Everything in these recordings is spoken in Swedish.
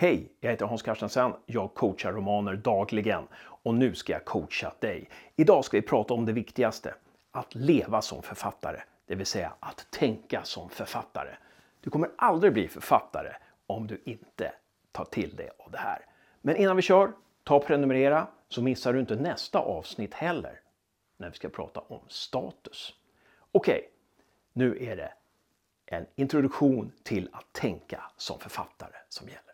Hej, jag heter Hans Carstensen. Jag coachar romaner dagligen och nu ska jag coacha dig. Idag ska vi prata om det viktigaste, att leva som författare, det vill säga att tänka som författare. Du kommer aldrig bli författare om du inte tar till dig av det här. Men innan vi kör, ta och prenumerera så missar du inte nästa avsnitt heller när vi ska prata om status. Okej, okay, nu är det en introduktion till att tänka som författare som gäller.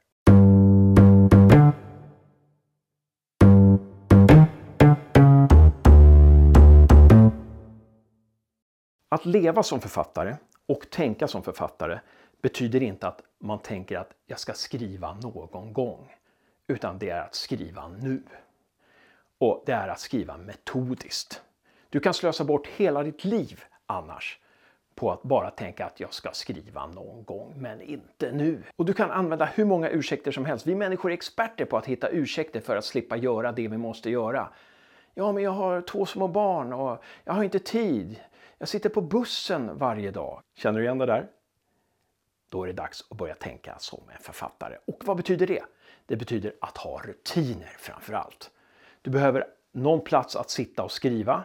Att leva som författare och tänka som författare betyder inte att man tänker att jag ska skriva någon gång. Utan det är att skriva nu. Och det är att skriva metodiskt. Du kan slösa bort hela ditt liv annars på att bara tänka att jag ska skriva någon gång, men inte nu. Och du kan använda hur många ursäkter som helst. Vi människor är experter på att hitta ursäkter för att slippa göra det vi måste göra. Ja, men jag har två små barn och jag har inte tid. Jag sitter på bussen varje dag. Känner du igen det där? Då är det dags att börja tänka som en författare. Och vad betyder det? Det betyder att ha rutiner framför allt. Du behöver någon plats att sitta och skriva.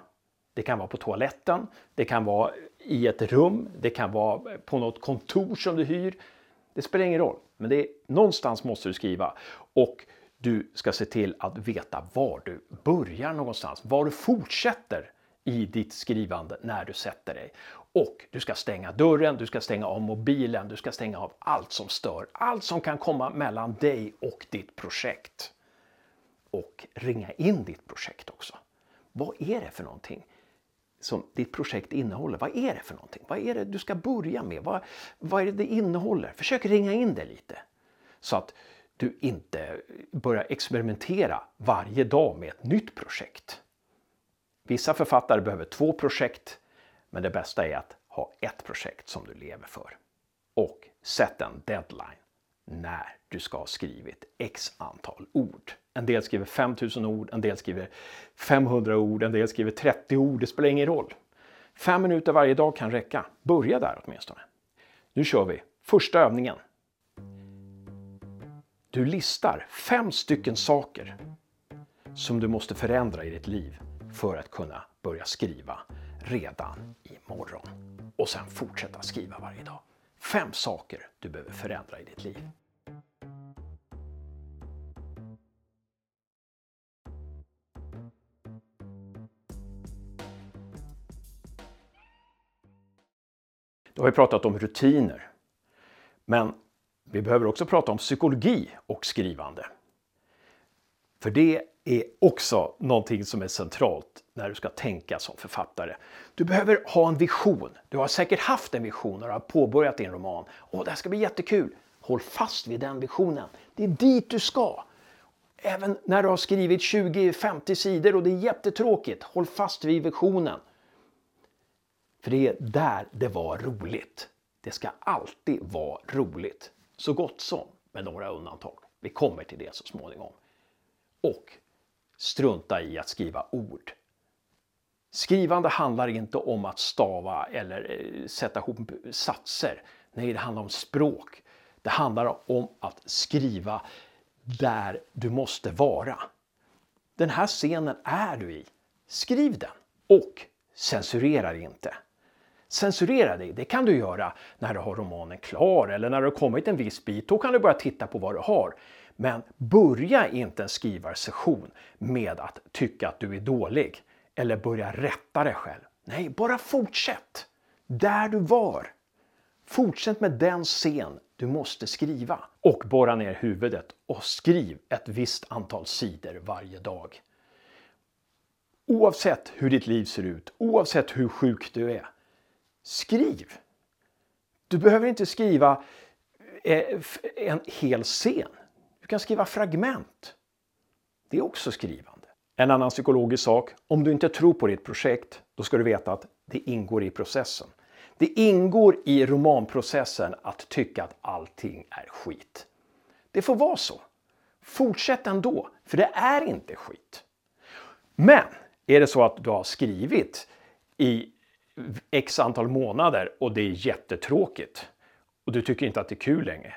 Det kan vara på toaletten, det kan vara i ett rum, det kan vara på något kontor som du hyr. Det spelar ingen roll, men det är, någonstans måste du skriva. Och du ska se till att veta var du börjar någonstans, var du fortsätter i ditt skrivande när du sätter dig. Och du ska stänga dörren, du ska stänga av mobilen, du ska stänga av allt som stör, allt som kan komma mellan dig och ditt projekt. Och ringa in ditt projekt också. Vad är det för någonting som ditt projekt innehåller? Vad är det för någonting? Vad är det du ska börja med? Vad, vad är det det innehåller? Försök ringa in det lite. Så att du inte börjar experimentera varje dag med ett nytt projekt. Vissa författare behöver två projekt, men det bästa är att ha ett projekt som du lever för. Och sätt en deadline när du ska ha skrivit x antal ord. En del skriver 5000 ord, en del skriver 500 ord, en del skriver 30 ord. Det spelar ingen roll. Fem minuter varje dag kan räcka. Börja där åtminstone. Nu kör vi. Första övningen. Du listar fem stycken saker som du måste förändra i ditt liv för att kunna börja skriva redan imorgon. Och sen fortsätta skriva varje dag. Fem saker du behöver förändra i ditt liv. Då har vi pratat om rutiner. Men vi behöver också prata om psykologi och skrivande. För det är också någonting som är centralt när du ska tänka som författare. Du behöver ha en vision. Du har säkert haft en vision och har påbörjat din roman. Åh, det här ska bli jättekul. Håll fast vid den visionen. Det är dit du ska. Även när du har skrivit 20-50 sidor och det är jättetråkigt, håll fast vid visionen. För det är där det var roligt. Det ska alltid vara roligt. Så gott som, med några undantag. Vi kommer till det så småningom. Och strunta i att skriva ord. Skrivande handlar inte om att stava eller eh, sätta ihop satser. Nej, det handlar om språk. Det handlar om att skriva där du måste vara. Den här scenen är du i. Skriv den och censurera dig inte. Censurera dig, det kan du göra när du har romanen klar eller när du har kommit en viss bit. Då kan du börja titta på vad du har. Men börja inte en skrivarsession med att tycka att du är dålig eller börja rätta dig själv. Nej, bara fortsätt där du var. Fortsätt med den scen du måste skriva och borra ner huvudet och skriv ett visst antal sidor varje dag. Oavsett hur ditt liv ser ut, oavsett hur sjuk du är. Skriv! Du behöver inte skriva eh, en hel scen du kan skriva fragment. Det är också skrivande. En annan psykologisk sak, om du inte tror på ditt projekt, då ska du veta att det ingår i processen. Det ingår i romanprocessen att tycka att allting är skit. Det får vara så. Fortsätt ändå, för det är inte skit. Men är det så att du har skrivit i x antal månader och det är jättetråkigt och du tycker inte att det är kul längre.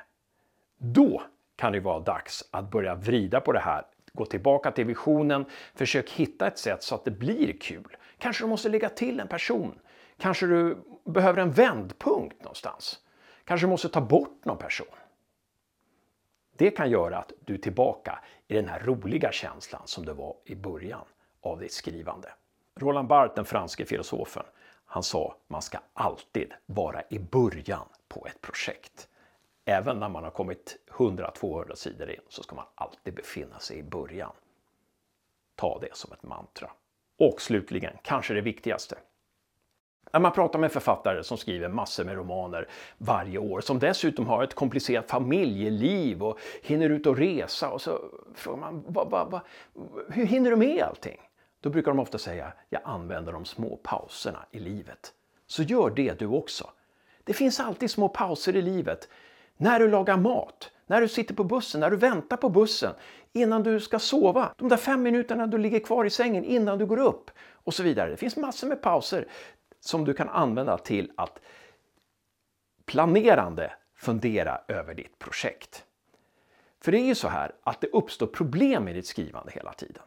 Då kan det vara dags att börja vrida på det här. Gå tillbaka till visionen, försök hitta ett sätt så att det blir kul. Kanske du måste lägga till en person. Kanske du behöver en vändpunkt någonstans. Kanske du måste ta bort någon person. Det kan göra att du är tillbaka i den här roliga känslan som det var i början av ditt skrivande. Roland Barthes, den franske filosofen, han sa man ska alltid vara i början på ett projekt. Även när man har kommit 100-200 sidor in så ska man alltid befinna sig i början. Ta det som ett mantra. Och slutligen, kanske det viktigaste. När man pratar med författare som skriver massor med romaner varje år, som dessutom har ett komplicerat familjeliv och hinner ut och resa och så frågar man va, va, va, hur hinner du med allting? Då brukar de ofta säga jag använder de små pauserna i livet. Så gör det du också. Det finns alltid små pauser i livet. När du lagar mat, när du sitter på bussen, när du väntar på bussen, innan du ska sova, de där fem minuterna du ligger kvar i sängen innan du går upp och så vidare. Det finns massor med pauser som du kan använda till att planerande fundera över ditt projekt. För det är ju så här att det uppstår problem i ditt skrivande hela tiden.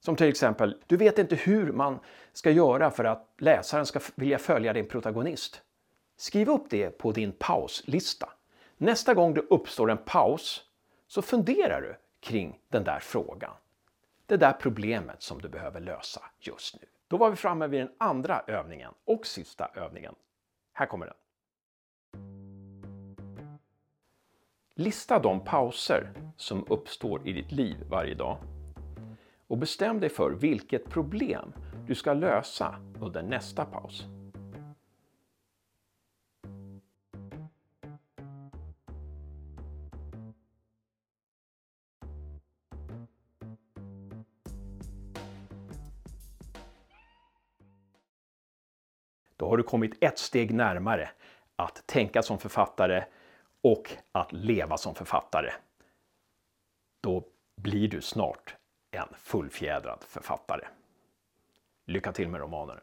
Som till exempel, du vet inte hur man ska göra för att läsaren ska vilja följa din protagonist. Skriv upp det på din pauslista. Nästa gång det uppstår en paus så funderar du kring den där frågan. Det där problemet som du behöver lösa just nu. Då var vi framme vid den andra övningen och sista övningen. Här kommer den. Lista de pauser som uppstår i ditt liv varje dag och bestäm dig för vilket problem du ska lösa under nästa paus. Då har du kommit ett steg närmare att tänka som författare och att leva som författare. Då blir du snart en fullfjädrad författare. Lycka till med romanen!